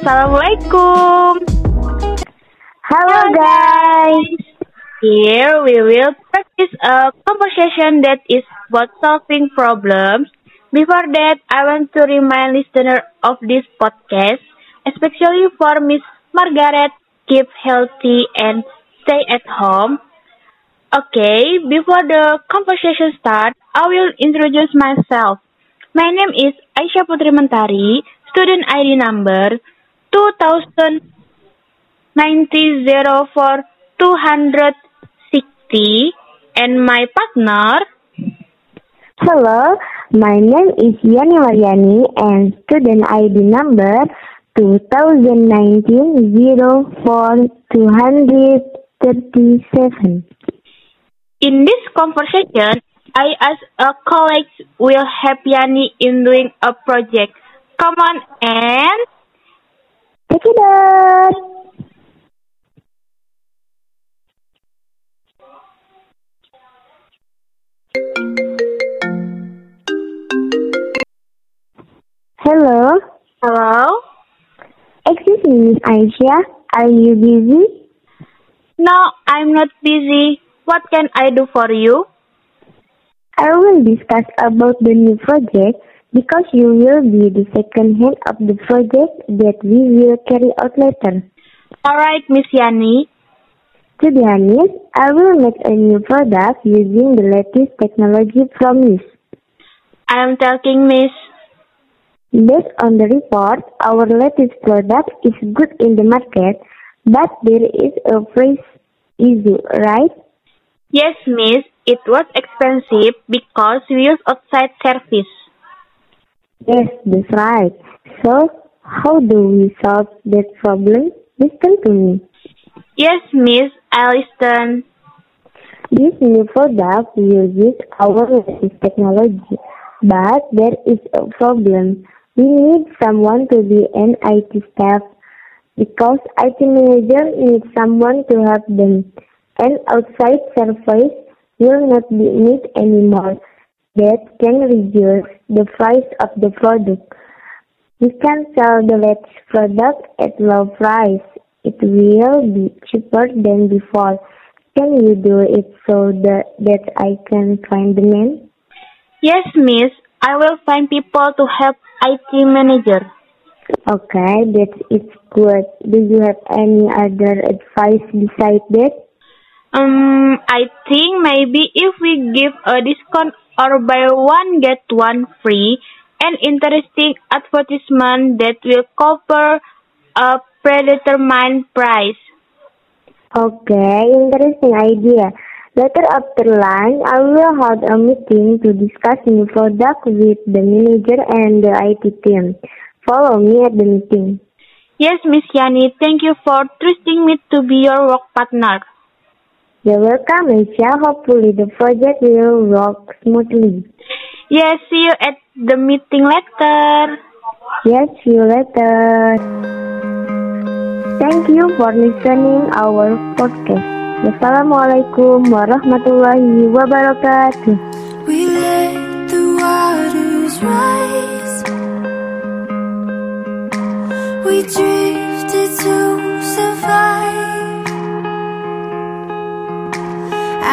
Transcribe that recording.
Assalamualaikum. Hello guys. Here we will practice a conversation that is about solving problems. Before that, I want to remind listener of this podcast, especially for Miss Margaret, keep healthy and stay at home. Okay, before the conversation start, I will introduce myself. My name is Aisyah Putri Mentari, student ID number 2090 260 and my partner Hello, my name is Yani Mariani and student ID number 2019 237. In this conversation, I ask a colleague will help Yani in doing a project. Come on and Up. Hello. hello. Excuse me, Miss Aisha. Are you busy? No, I'm not busy. What can I do for you? I will discuss about the new project because you will be the second hand of the project that we will carry out later. Alright, Miss Yani. To be honest, I will make a new product using the latest technology from this. I am talking, Miss. Based on the report, our latest product is good in the market, but there is a price issue, right? Yes, Miss. It was expensive because we use outside service. Yes, that's right. So, how do we solve that problem? Listen to me. Yes, Miss. I listen. This new product uses our latest technology, but there is a problem. We need someone to be an IT staff because IT manager needs someone to help them. And outside service will not be need anymore. That can reduce the price of the product. We can sell the latest product at low price. It will be cheaper than before. Can you do it so that, that I can find the man? Yes, Miss. I will find people to help IT manager. Okay, that is good. Do you have any other advice besides that? Um, I think maybe if we give a discount or buy one get one free, an interesting advertisement that will cover a predetermined price. Okay, interesting idea. Later after lunch, I will hold a meeting to discuss new product with the manager and the IT team. Follow me at the meeting. Yes, Miss Yani, thank you for trusting me to be your work partner. You're welcome, Aisha. Hopefully the project will work smoothly. Yes, see you at the meeting later. Yes, see you later. Thank you for listening our podcast. Wassalamualaikum warahmatullahi wabarakatuh. We let the waters rise. We drifted